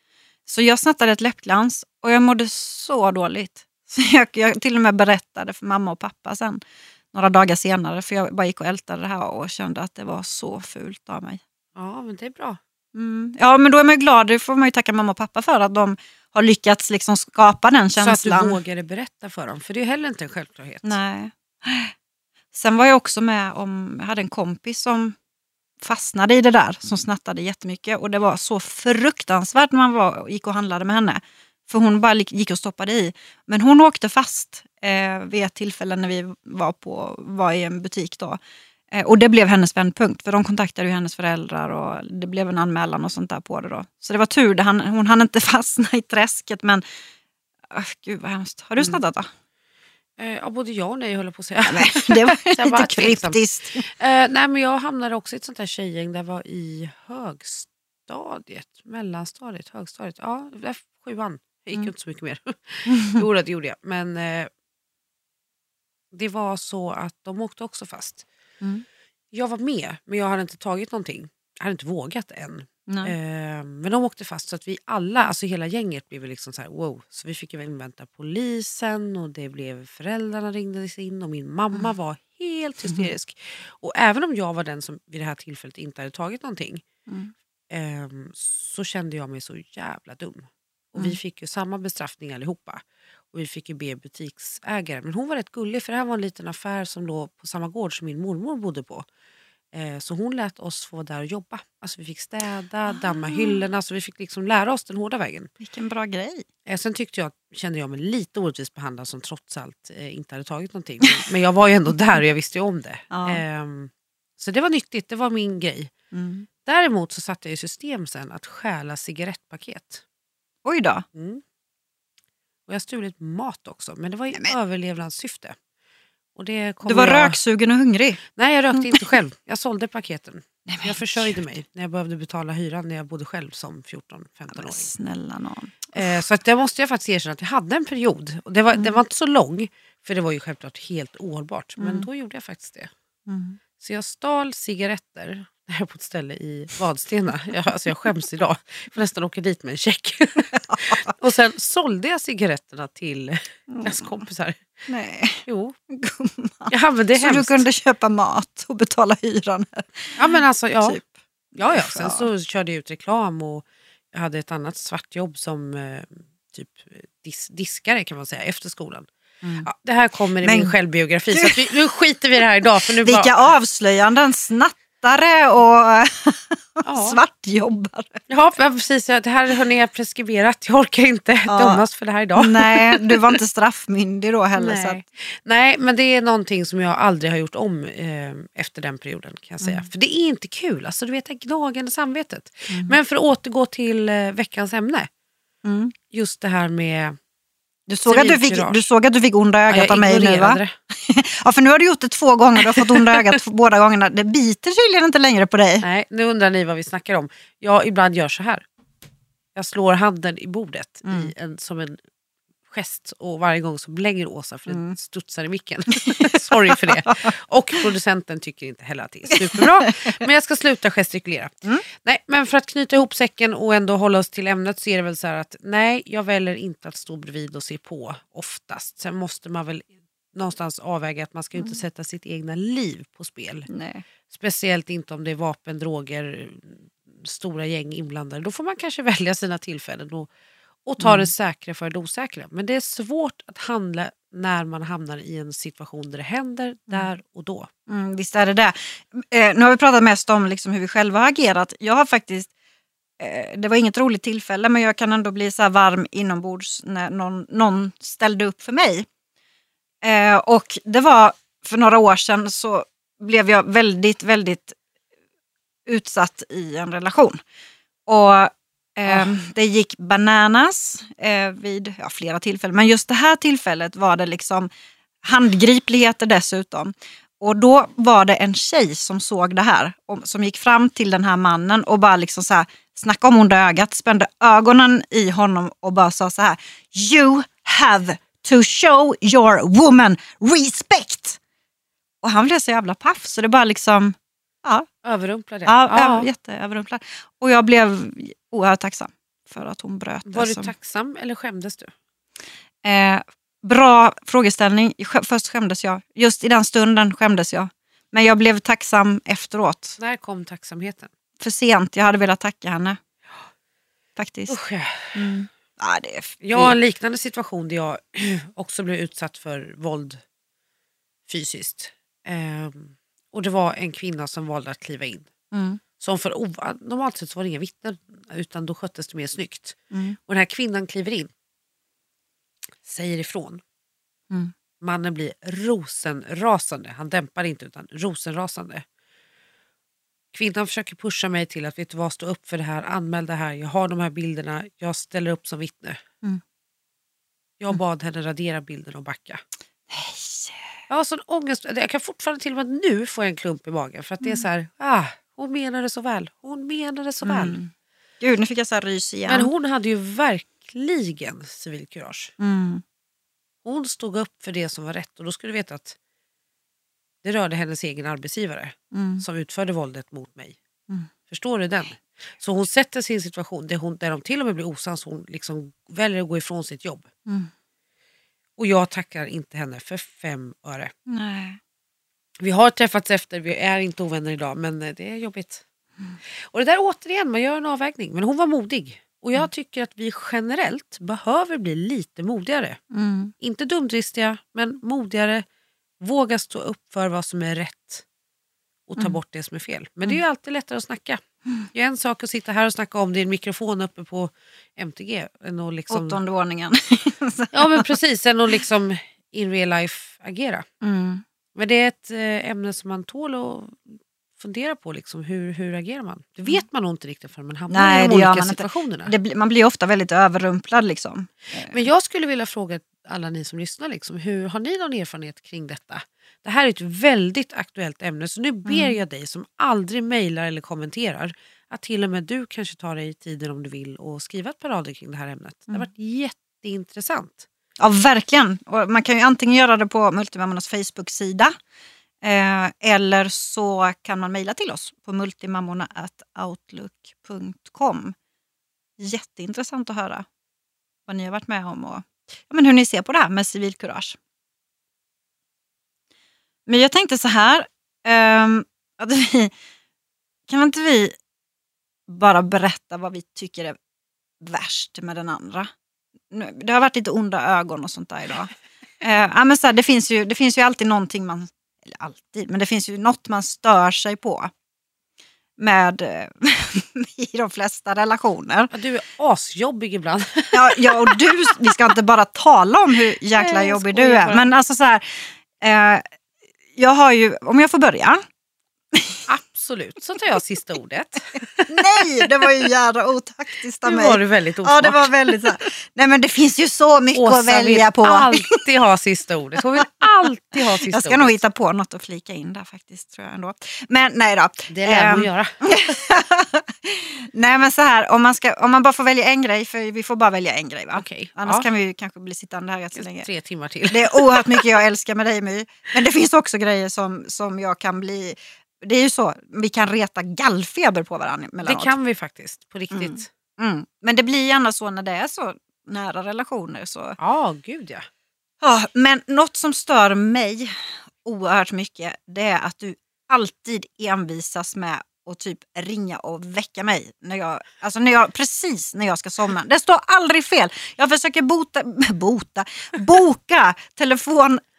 Så jag snattade ett läppglans och jag mådde så dåligt. [laughs] Så jag, jag till och med berättade för mamma och pappa sen några dagar senare för jag bara gick och ältade det här och kände att det var så fult av mig. Ja, men det är bra. Mm. Ja men då är man ju glad, det får man ju tacka mamma och pappa för att de har lyckats liksom skapa den Så att känslan. du vågade berätta för dem, för det är heller inte en självklarhet. Nej. Sen var jag också med om, jag hade en kompis som fastnade i det där, som snattade jättemycket. Och det var så fruktansvärt när man var, gick och handlade med henne. För hon bara gick och stoppade i. Men hon åkte fast eh, vid ett tillfälle när vi var, på, var i en butik. Då. Eh, och det blev hennes vändpunkt, för de kontaktade ju hennes föräldrar och det blev en anmälan och sånt där på det. Då. Så det var tur, det, han, hon hann inte [laughs] fastna i träsket. Men uh, gud vad hemskt. Har du Mm. snattat då? Eh, ja, både ja och nej höll jag på att säga. Nej, det var [laughs] bara lite tveksam. kryptiskt. Eh, nej, men jag hamnade också i ett sånt här tjejgäng där var i högstadiet, mellanstadiet, högstadiet. Ja, det var sjuan. Jag gick Mm. inte så mycket mer. [laughs] jo, det gjorde jag. Men eh, det var så att de åkte också fast. Mm. Jag var med, men jag hade inte tagit någonting. Jag hade inte vågat än. Eh, men de åkte fast så att vi alla, alltså hela gänget blev liksom så här wow. Så vi fick ju invänta polisen och det blev föräldrarna ringdes in och min mamma var helt hysterisk. Och även om jag var den som vid det här tillfället inte hade tagit någonting Mm. ehm, så kände jag mig så jävla dum. Och Mm. vi fick ju samma bestraffning allihopa. Och vi fick ju be butiksägaren, men hon var rätt gullig för det här var en liten affär som låg på samma gård som min mormor bodde på. Eh, så hon lät oss få där och jobba. Alltså vi fick städa, damma Ah. hyllorna, så vi fick liksom lära oss den hårda vägen. Vilken bra grej. Eh, sen tyckte jag, kände jag mig lite orättvist behandlad som trots allt eh, inte hade tagit någonting. Men, jag var ju ändå där och jag visste ju om det. Ehm, så det var nyttigt, det var min grej. Mm. Däremot så satte jag i system sen att stjäla cigarettpaket. Oj då. Mm. Och jag har stulit mat också, men det var i Nej, men- överlevnadssyfte. Och det Du var jag... röksugen och hungrig. Nej, jag rökte inte själv. Jag sålde paketen. [laughs] Nej, men Jag försörjde mig när jag behövde betala hyran när jag bodde själv som 14-15-åring. Men snälla någon. Eh, så att det måste jag faktiskt erkänna att jag hade en period. Och det var, Den var inte så lång, för det var ju självklart helt ohållbart. Men Mm. då gjorde jag faktiskt det. Mm. Så jag stal cigaretter här är på ett ställe i Vadstena. Jag, alltså jag skäms idag. Jag får nästan åka dit med en check. [laughs] och sen sålde jag cigaretterna till klasskompisar. Nej, Jo, gumman. ja, men det är Så du hemskt. kunde köpa mat och betala hyran? Ja, men alltså, ja. Typ. Ja, ja. Sen så körde jag ut reklam och jag hade ett annat svartjobb som eh, typ dis diskare kan man säga efter skolan. Mm. Ja, det här kommer i Men min självbiografi så vi, nu skiter vi i det här idag. För nu Vilka bara, avslöjanden! Snattare och [laughs] ja, svartjobbare. ja, precis. Det här hörni, är preskriberat. Jag orkar inte Ja. dömas för det här idag. Nej, [laughs] du var inte straffmyndig då heller. Nej. att, Nej, men det är någonting som jag aldrig har gjort om eh, efter den perioden. kan jag säga. Mm. För det är inte kul, alltså, du vet det gnagande samvetet. Mm. Men för att återgå till eh, veckans ämne. mm. Just det här med... du, såg att du, fick, du såg att du fick onda Ja, ögat jag av mig nu va? [laughs] Ja, för nu har du gjort det två gånger, du har fått onda ögat [laughs] båda gångerna. Det biter tydligen inte längre på dig. Nej, nu undrar ni vad vi snackar om. Jag ibland gör så här. Jag slår handen i bordet Mm. i en, som en gest och varje gång så blänger Åsa för Mm. det studsar i micken. [laughs] Sorry för det. Och producenten tycker inte heller att det är superbra. Men jag ska sluta gestikulera. Mm. Nej, men för att knyta ihop säcken och ändå hålla oss till ämnet så är det väl så här att nej, jag väljer inte att stå bredvid och se på oftast. Sen måste man väl någonstans avväga att man ska ju Mm. inte sätta sitt egna liv på spel. Nej. Speciellt inte om det är vapen, droger, stora gäng inblandade. Då får man kanske [laughs] välja sina tillfällen och, och ta Mm. det säkra för det osäkra. Men det är svårt att handla när man hamnar i en situation där det händer där och då. Mm, visst är det det. Eh, nu har vi pratat mest om liksom hur vi själva har agerat. Jag har faktiskt, eh, det var inget roligt tillfälle men jag kan ändå bli så varm inombords när någon, någon ställde upp för mig. Eh, och det var för några år sedan så blev jag väldigt, väldigt utsatt i en relation. Och eh, det gick bananas eh, vid ja, flera tillfällen. Men just det här tillfället var det liksom handgripligheter dessutom. Och då var det en tjej som såg det här, och- som gick fram till den här mannen och bara liksom så här, snacka om onda ögat, spände ögonen i honom och bara sa så här. You have to show your woman respect. Och han blev så jävla paff så det bara liksom, ja, Överrumplade. Ja. ja. jätteöverrumplad. Och jag blev oerhört tacksam för att hon bröt det. Var du som- tacksam eller skämdes du? Eh, bra frågeställning. Först skämdes jag. Just i den stunden skämdes jag. Men jag blev tacksam efteråt. När kom tacksamheten? För sent. Jag hade velat tacka henne. Faktiskt. Usch. Mm. Ja, det är Jag har en liknande situation där jag [clears throat] också blev utsatt för våld fysiskt. Ehm, och det var en kvinna som valde att kliva in. Mm. Som för normalt sett så var det inga vittnen utan då sköttes det mer snyggt. Mm. Och den här kvinnan kliver in. Säger ifrån. Mm. Mannen blir rosenrasande. Han dämpar inte utan rosenrasande. Kvinnan försöker pusha mig till att vet du vad, stå upp för det här, anmäl det här, jag har de här bilderna, jag ställer upp som vittne. Mm. Jag bad henne radera bilden och backa. Nej. Jag har sån ångest, jag kan fortfarande till och med nu få en klump i magen för att det är så här, ah, hon menar det så väl, hon menar det så väl. Mm. Gud, nu fick jag så här rys igen. Men hon hade ju verkligen civilkurage. Mm. Hon stod upp för det som var rätt och då skulle du veta att det rörde hennes egen arbetsgivare Mm. som utförde våldet mot mig. Mm. Förstår du den? Så hon sätter sin situation där, hon, där de till och med blir osams. Hon liksom väljer att gå ifrån sitt jobb. Mm. Och jag tackar inte henne för fem öre. Nej. Vi har träffats efter, vi är inte ovänner idag men eh, det är jobbigt. Mm. Och det där återigen, man gör en avvägning. Men hon var modig. Och Mm. jag tycker att vi generellt behöver bli lite modigare. Mm. Inte dumdristiga, men modigare. Våga stå upp för vad som är rätt och ta Mm. bort det som är fel. Men det är ju alltid lättare att snacka. Det är en sak att sitta här och snacka om det i en mikrofon uppe på MTG. Än att liksom, Åttonde våningen. ja men precis, än att liksom in real life agera. mm. Men det är ett eh, ämne som man tål att fundera på. Liksom, hur, hur agerar man? Det vet man nog inte riktigt förrän man hamnar Nej, i de olika situationerna. det, man blir ofta väldigt överrumplad. Liksom. Men jag skulle vilja fråga alla ni som lyssnar, liksom, hur har ni någon erfarenhet kring detta? Det här är ett väldigt aktuellt ämne så nu ber Mm. jag dig som aldrig mejlar eller kommenterar att till och med du kanske tar dig tiden om du vill och skriva ett par rader kring det här ämnet. Det har Mm. varit jätteintressant. Ja, verkligen. Och man kan ju antingen göra det på Multimammornas Facebook-sida eh, eller så kan man mejla till oss på multimammorna.outlook.com. Jätteintressant att höra vad ni har varit med om och ja, men hur ni ser på det här med civilkurage. Men jag tänkte så här, eh, att vi, kan inte vi bara berätta vad vi tycker är värst med den andra? Det har varit lite onda ögon och sånt där idag. [laughs] Eh, ja, men så här, det, finns ju, det finns ju alltid någonting man, eller alltid, men det finns ju något man stör sig på. Med eh, [laughs] i de flesta relationer. Ja, du är asjobbig ibland. [laughs] Ja, ja, och du, vi ska inte bara tala om hur jäkla jobbig du är. Men alltså så här, eh, jag har ju, om jag får börja. Absolut, så tar jag sista ordet. [laughs] Nej, det var ju jävla otaktiskt av Nu mig. var du väldigt osmart. Ja, det var väldigt så. Nej men det finns ju så mycket Åsa att välja vill på. alltid ha sista ordet. Hon vill alltid ha sista Jag ska ordet. nog hitta på något att flika in där faktiskt. tror jag ändå. Men nej då. Det lär hon Ehm, göra. [laughs] nej men så här, om man, ska, om man bara får välja en grej, för vi får bara välja en grej va? Okej, Annars ja. kan vi kanske bli sittande här rätt länge. Tre timmar till. Det är oerhört mycket jag älskar med dig My. Men det finns också grejer som, som jag kan bli... Det är ju så, vi kan reta gallfeber på varandra Det emellanåt. kan vi faktiskt, på riktigt. Mm. Men det blir gärna så när det är så nära relationer. Så. Ja, gud ja. Ja, men något som stör mig oerhört mycket det är att du alltid envisas med att typ ringa och väcka mig. När jag, alltså när jag, precis när jag ska somna. Det står aldrig fel. Jag försöker bota, [laughs] bota, boka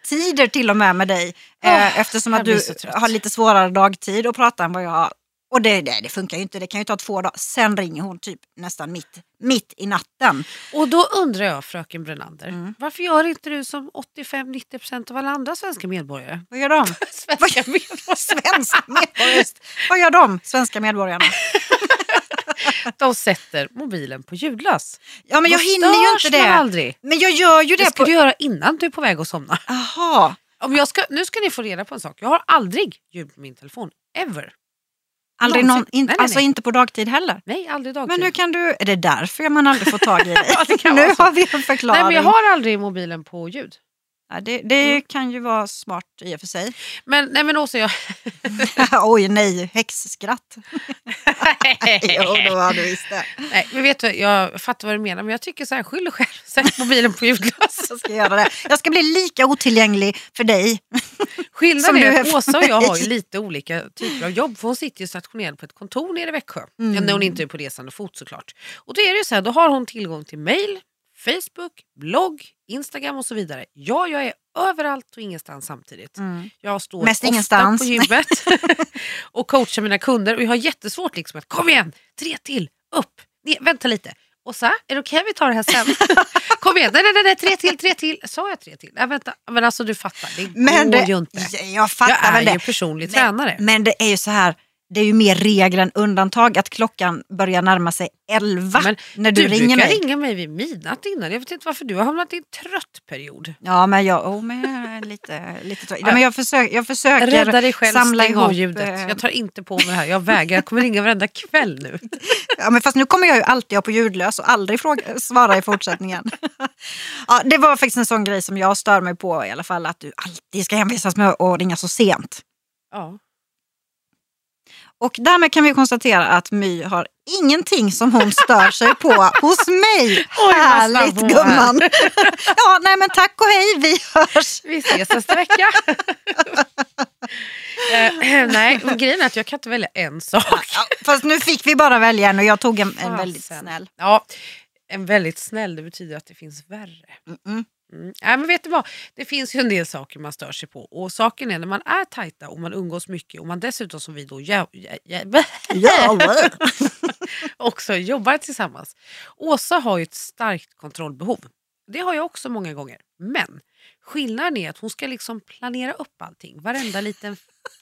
telefontider till och med med dig. Eh, eftersom att du har lite svårare dagtid att prata än vad jag har. Och det, det, det funkar ju inte, det kan ju ta två dagar. Sen ringer hon typ nästan mitt, mitt i natten. Och då undrar jag, fröken Brönander, Mm. varför gör inte du som 85-90% av alla andra svenska medborgare? Vad gör de? [laughs] Svenska medborgare. Svenska medborgare. Vad gör de, svenska medborgarna? [laughs] De sätter mobilen på ljudlös. Ja, men jag Då hinner ju inte det. aldrig. Men jag gör ju Det det. ska på... du göra innan du är på väg att somna. Jaha. Om jag ska, nu ska ni få reda på en sak. Jag har aldrig ljud på min telefon. Ever. Aldrig någon, in, Nej, nej, alltså nej. inte på dagtid heller. Nej, aldrig dagtid. Men hur kan du, är det därför man aldrig får tag i [laughs] dig? Ja, nu har vi en förklaring. Nej, men jag har aldrig mobilen på ljud. Ja, det det kan ju vara smart i och för sig. Men, nej, men Åsa, jag... [laughs] Oj nej, häxskratt. [laughs] jo, då har du visst det. nej, men vet du, jag fattar vad du menar, men jag tycker så här, skyll dig själv. [laughs] Sätt mobilen på ljudlös. Jag ska göra det. Jag ska bli lika otillgänglig för dig. Skillnaden är att Åsa och jag har ju lite olika typer av jobb. För hon sitter ju stationerad på ett kontor nere i Växjö. Mm. När hon inte är på resande fot såklart. Och då är det så här, då har hon tillgång till mail, Facebook, blogg, Instagram och så vidare. Ja, jag är överallt och ingenstans samtidigt. Mm. Jag står Mest ofta ingenstans. på gymmet [laughs] och coachar mina kunder och jag har jättesvårt liksom att kom igen, tre till, upp, ner, vänta lite. Och så här, är det okej vi tar det här sen? [laughs] Kom igen, nej, nej, nej, tre till, tre till. Sa jag tre till? Nej, vänta, men alltså du fattar, det Men går det, ju inte. Ja, jag fattar Jag är väl det. ju personlig Men- tränare. Men det är ju så här, det är ju mer regel än undantag att klockan börjar närma sig 11 Men när du, Du, ringer brukar mig. ringa mig vid midnatt innan. Jag vet inte varför du har hamnat i en trött period. Ja, men jag, oh, men jag är lite, lite trött. ja, men jag, försöker, jag försöker Rädda dig själv, samla stäng ihop. av ljudet. eh, Jag tar inte på mig det här. Jag vägrar. Jag kommer ringa varenda kväll nu. [laughs] Ja, men fast nu kommer jag ju alltid ha på ljudlös och aldrig fråga, svara i fortsättningen. [laughs] ja, det var faktiskt en sån grej som jag stör mig på i alla fall. Att du alltid ska envisas med att ringa så sent. Ja. Och därmed kan vi konstatera att My har ingenting som hon stör sig på hos mig. [laughs] snabb Härligt gumman! [laughs] ja, nej men tack och hej, vi hörs! Vi ses nästa vecka. [laughs] Eh, [clears throat] nej, grejen är att jag kan inte välja en sak. Ja, fast nu fick vi bara välja en och jag tog en, en väldigt snäll. Ja, en väldigt snäll, det betyder att det finns värre. Mm. Mm. Nej, men vet du vad? Det finns ju en del saker man stör sig på. Och saken är när man är tajta och man umgås mycket och man dessutom som vi då jä- jä- jä- [laughs] Ja, [laughs] också jobbar tillsammans. Åsa har ju ett starkt kontrollbehov. Det har jag också många gånger. Men skillnaden är att hon ska liksom planera upp allting. Varenda liten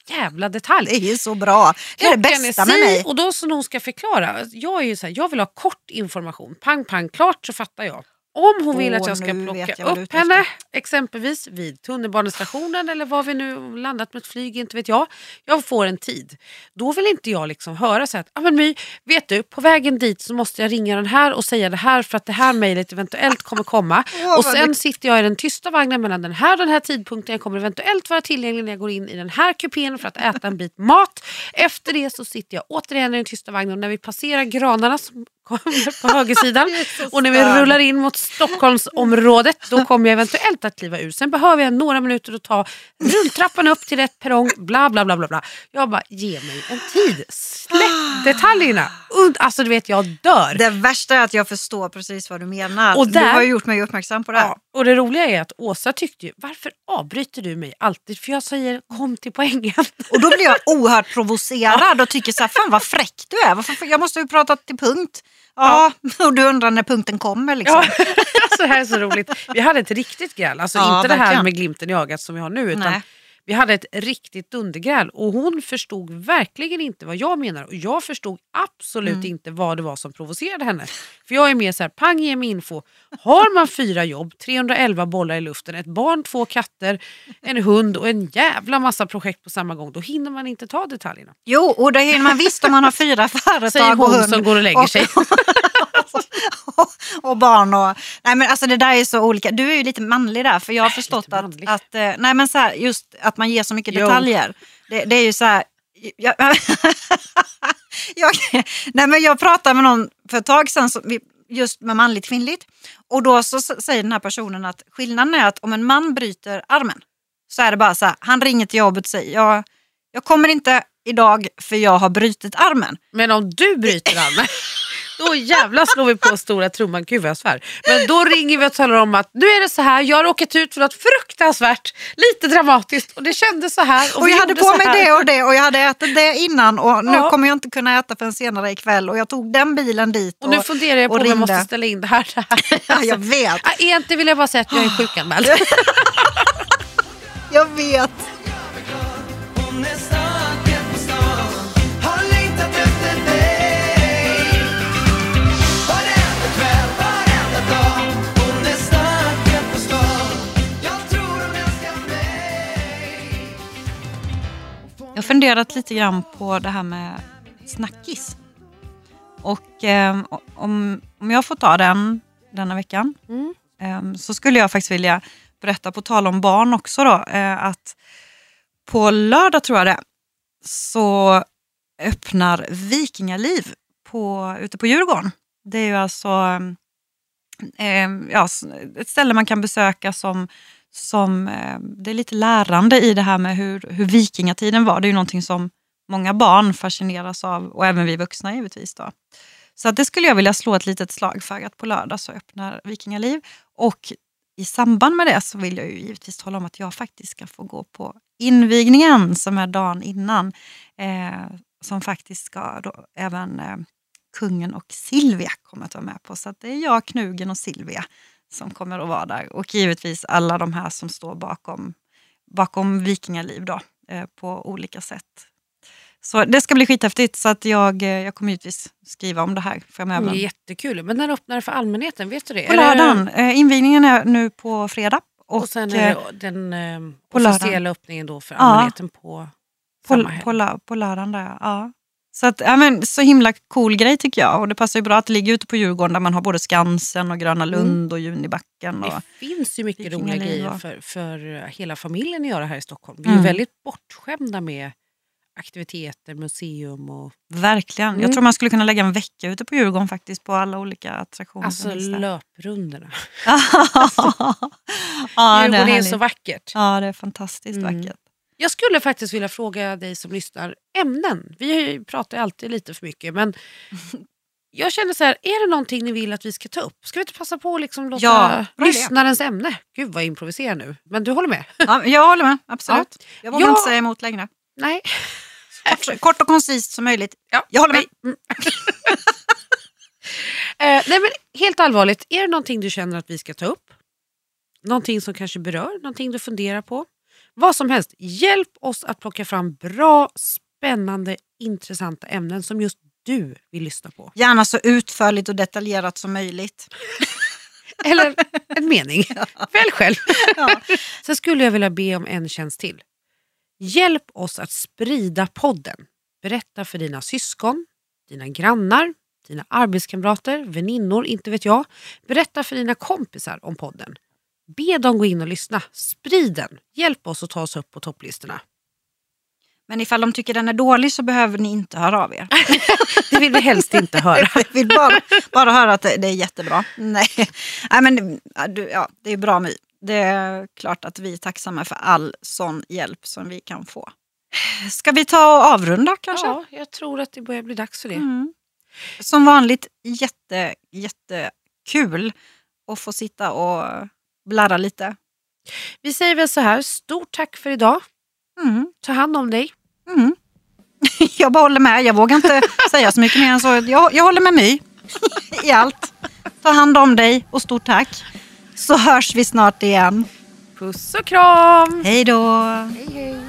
jävla detalj. det är så bra. Det är det bästa med mig. Och då när hon ska förklara. Jag är ju så här, jag vill ha kort information. Pang, pang, klart så fattar jag. Om hon vill att jag ska plocka jag upp henne, exempelvis vid tunnelbanestationen eller var vi nu landat med ett flyg, inte vet jag. Jag får en tid. Då vill inte jag liksom höra så att, ah, men My, vet du, på vägen dit så måste jag ringa den här och säga det här för att det här mejlet eventuellt kommer komma. [laughs] Och sen sitter jag i den tysta vagnen mellan den här och den här tidpunkten. Jag kommer eventuellt vara tillgänglig när jag går in i den här kupén för att äta en bit mat. Efter det så sitter jag återigen i den tysta vagnen och när vi passerar granarna som kommer på högersidan [laughs] och när vi rullar in mot Stockholmsområdet då kommer jag eventuellt att kliva ur. Sen behöver jag några minuter att ta rulltrappan upp till rätt perrong. Bla bla bla bla. bla. Jag bara, ge mig en tid. Släpp detaljerna. Und- Alltså du vet, jag dör. Det värsta är att jag förstår precis vad du menar. Och Du där- har ju gjort mig uppmärksam på det. här. Ja, och det roliga är att Åsa tyckte ju, varför avbryter du mig alltid? För jag säger kom till poängen. Och då blir jag [laughs] oerhört provocerad och tycker så här, fan vad fräck du är. Varför, jag måste ju prata till punkt. Ja, [laughs] och du undrar när punkten kommer liksom. Ja, [laughs] alltså, det här är så roligt. Vi hade ett riktigt gräl, alltså Ja, inte det här verkligen. med glimten i ögat som vi har nu. Utan Nej. Vi hade ett riktigt dundergräl och hon förstod verkligen inte vad jag menar och jag förstod absolut Mm. inte vad det var som provocerade henne. För jag är mer så här, pang ge mig info. Har man fyra jobb, 311 bollar i luften, ett barn, två katter, en hund och en jävla massa projekt på samma gång, då hinner man inte ta detaljerna. Jo, och det är man visst om man har fyra [laughs] företag Säger och hon hund. som går och lägger sig. [laughs] [laughs] och, barn och... Nej men alltså det där är så olika. Du är ju lite manlig där för jag har förstått att, att, eh, nej men så här, just att man ger så mycket detaljer. Det, det är ju så här... Jag, [laughs] jag, nej men jag pratade med någon för ett tag sedan vi- just med manligt kvinnligt. Och då så säger den här personen att skillnaden är att om en man bryter armen så är det bara så här, han ringer till jobbet och säger jag, jag kommer inte idag för jag har brutit armen. Men om du bryter [laughs] armen, då jävlar slår vi på stora trumman. Gud vad jag svär. Men då ringer vi och talar om att nu är det så här, jag har råkat ut för något fruktansvärt, lite dramatiskt och det kändes så här. Och vi jag hade på mig det och det och jag hade ätit det innan och nu Ja. kommer jag inte kunna äta förrän senare ikväll och jag tog den bilen dit. Och nu funderar jag på och om jag måste ställa in det här. Det här. [laughs] Ja, jag vet, Egentligen vill jag bara säga att jag är [gasps] sjukanmäld. jag vet. Jag har funderat lite grann på det här med snackis. Och eh, om, om jag får ta den denna veckan Mm. eh, så skulle jag faktiskt vilja berätta på tal om barn också då, eh, att på lördag tror jag det, så öppnar Vikingaliv på, ute på Djurgården. Det är ju alltså eh, ja, s- ett ställe man kan besöka som, som eh, det är lite lärande i det här med hur, hur vikingatiden var. Det är ju någonting som många barn fascineras av och även vi vuxna givetvis. Då. Så att det skulle jag vilja slå ett litet slag för att på lördag så öppnar Vikingaliv. Och i samband med det så vill jag ju givetvis tala om att jag faktiskt ska få gå på invigningen som är dagen innan. Eh, som faktiskt ska då även eh, kungen och Silvia kommer att vara med på. Så att det är jag, Knugen och Silvia som kommer att vara där. Och givetvis alla de här som står bakom, bakom Vikingaliv då, eh, på olika sätt. Så det ska bli skithäftigt så att jag, eh, jag kommer givetvis skriva om det här Det framöver. är jättekul. Men när öppnar det för allmänheten? Vet du det? På lördagen. Eh, invigningen är nu på fredag. Och, Och sen är det den på officiella öppningen då för Ja. allmänheten på samma på, på, lö- på lördagen där, ja. Så, att, ja, men, så himla cool grej tycker jag. Och det passar ju bra att det ligger ute på Djurgården där man har både Skansen och Gröna Lund och Junibacken. Och, Det finns ju mycket roliga grejer och- för, för hela familjen att göra här i Stockholm. Vi är Mm. väldigt bortskämda med aktiviteter, museum och verkligen. Jag Mm. tror man skulle kunna lägga en vecka ute på Djurgården faktiskt på alla olika attraktioner. alltså löprundorna. [laughs] [laughs] ja, det är Djurgården är härligt. så vackert. Ja, det är fantastiskt Mm. vackert. Jag skulle faktiskt vilja fråga dig som lyssnar ämnen. Vi pratar ju alltid lite för mycket men [laughs] jag känner så här, är det någonting ni vill att vi ska ta upp? Ska vi inte passa på att liksom låta Ja, lyssnarens ämne? Gud vad jag improviserar nu. Men du håller med? [laughs] Ja, jag håller med, absolut. Jag vågar Ja. inte säga emot längre. Nej. Kort, kort och koncist som möjligt. Ja, Jag håller med. [laughs] Mm. eh, nej men helt allvarligt, är det någonting du känner att vi ska ta upp? Någonting som kanske berör, någonting du funderar på? Vad som helst, hjälp oss att plocka fram bra, spännande, intressanta ämnen som just du vill lyssna på. Gärna så utförligt och detaljerat som möjligt. [laughs] Eller en mening. [laughs] Välj själv. [laughs] Ja. Sen skulle jag vilja be om en tjänst till. Hjälp oss att sprida podden. Berätta för dina syskon, dina grannar, dina arbetskamrater, väninnor, inte vet jag. Berätta för dina kompisar om podden. Be dem gå in och lyssna. Sprid den. Hjälp oss att ta oss upp på topplistorna. Men ifall de tycker den är dålig så behöver ni inte höra av er. [laughs] Det vill vi helst inte höra. [laughs] Jag vill bara, bara höra att det, är jättebra. Nej, Nej men, ja, det är bra My. Det är klart att vi är tacksamma för all sån hjälp som vi kan få. Ska vi ta och avrunda kanske? Ja, jag tror att det börjar bli dags för det. Mm. Som vanligt jätte, jättekul att få sitta och blarra lite. Vi säger väl så här, stort tack för idag. Mm. Ta hand om dig. Mm. [laughs] Jag bara håller med. Jag vågar inte [laughs] säga så mycket mer än så. Jag, jag håller med My i allt. Ta hand om dig och stort tack. Så hörs vi snart igen. Puss och kram! Hej då! Hej, hej.